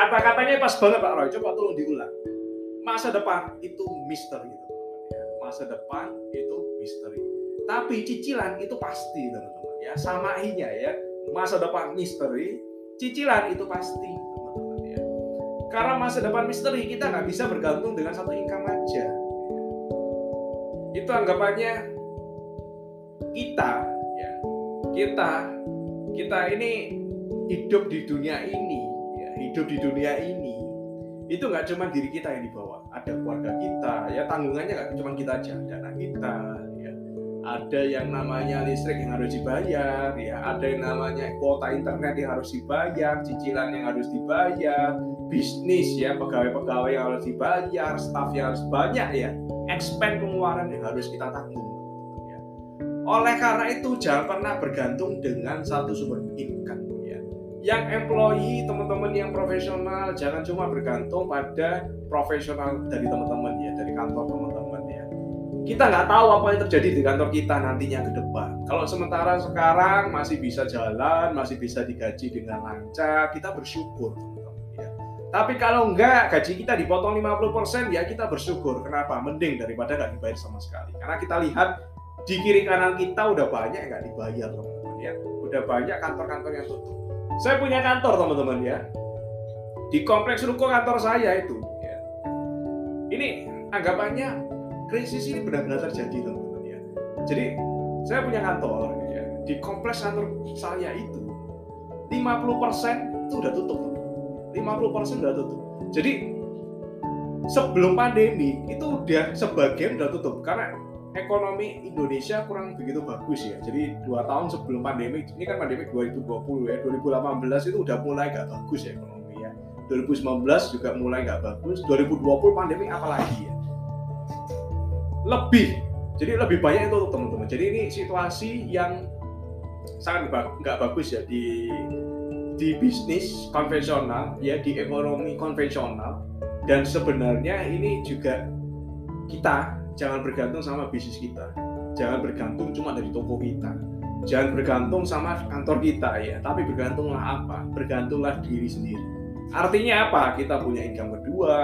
kata-katanya pas banget Pak Roy. Coba tolong diulang. Masa depan itu misteri ya masa depan itu misteri. Tapi cicilan itu pasti teman-teman ya. Samainnya ya. Masa depan misteri cicilan itu pasti teman-teman ya. Karena masa depan misteri kita nggak bisa bergantung dengan satu income aja. Itu anggapannya kita ya. Kita kita ini hidup di dunia ini hidup di dunia ini itu nggak cuma diri kita yang dibawa. Ada keluarga kita ya tanggungannya nggak cuma kita aja ada anak kita ya. Ada yang namanya listrik yang harus dibayar ya. Ada yang namanya kuota internet yang harus dibayar cicilan yang harus dibayar bisnis ya pegawai-pegawai yang harus dibayar staff yang harus banyak ya. Expand pengeluaran yang harus kita tanggung ya. oleh karena itu jangan pernah bergantung dengan satu sumber income yang employee teman-teman yang profesional jangan cuma bergantung pada profesional dari teman-teman ya dari kantor teman-teman ya kita nggak tahu apa yang terjadi di kantor kita nantinya ke depan kalau sementara sekarang masih bisa jalan masih bisa digaji dengan lancar kita bersyukur tapi kalau enggak gaji kita dipotong 50% ya kita bersyukur. Kenapa? Mending daripada nggak dibayar sama sekali. Karena kita lihat di kiri kanan kita udah banyak nggak dibayar teman-teman ya. Udah banyak kantor-kantor yang tutup. Saya punya kantor teman-teman ya. Di kompleks ruko kantor saya itu ya. Ini anggapannya krisis ini benar-benar terjadi teman-teman ya. Jadi saya punya kantor ya. Di kompleks kantor saya itu 50% itu udah tutup 50% udah tutup. Jadi sebelum pandemi itu udah sebagian udah tutup karena ekonomi Indonesia kurang begitu bagus ya. Jadi dua tahun sebelum pandemi, ini kan pandemi 2020 ya, 2018 itu udah mulai gak bagus ya ekonomi ya. 2019 juga mulai gak bagus, 2020 pandemi apalagi ya. Lebih, jadi lebih banyak itu teman-teman. Jadi ini situasi yang sangat nggak bagus ya di di bisnis konvensional ya di ekonomi konvensional dan sebenarnya ini juga kita jangan bergantung sama bisnis kita. Jangan bergantung cuma dari toko kita. Jangan bergantung sama kantor kita ya. Tapi bergantunglah apa? Bergantunglah diri sendiri. Artinya apa? Kita punya income kedua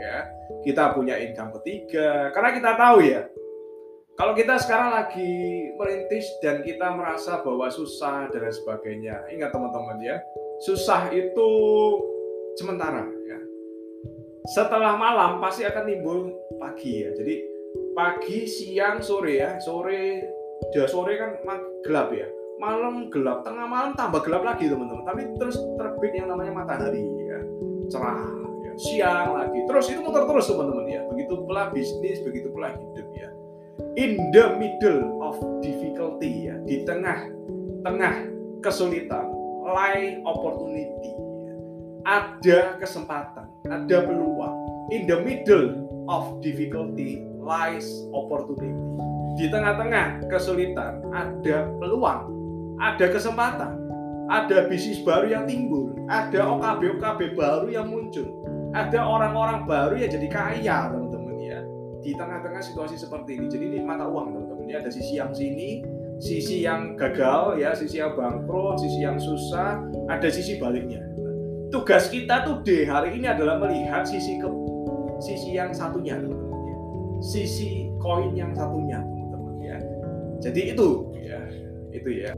ya. Kita punya income ketiga. Karena kita tahu ya kalau kita sekarang lagi merintis dan kita merasa bahwa susah dan sebagainya, ingat teman-teman ya, susah itu sementara ya. Setelah malam pasti akan timbul pagi ya. Jadi pagi, siang, sore ya. Sore, dia sore kan gelap ya. Malam gelap, tengah malam tambah gelap lagi teman-teman. Tapi terus terbit yang namanya matahari ya. Cerah ya. Siang lagi. Terus itu muter terus teman-teman ya. Begitu pula bisnis, begitu pula hidup ya in the middle of difficulty ya di tengah tengah kesulitan lie opportunity ada kesempatan ada peluang in the middle of difficulty lies opportunity di tengah-tengah kesulitan ada peluang ada kesempatan ada bisnis baru yang timbul ada OKB OKB baru yang muncul ada orang-orang baru yang jadi kaya teman-teman di tengah-tengah situasi seperti ini. Jadi ini mata uang teman-teman. Ini ada sisi yang sini, sisi yang gagal ya, sisi yang bangkrut, sisi yang susah, ada sisi baliknya. tugas kita tuh deh hari ini adalah melihat sisi ke sisi yang satunya teman-teman ya. Sisi koin yang satunya teman-teman ya. Jadi itu ya, itu ya.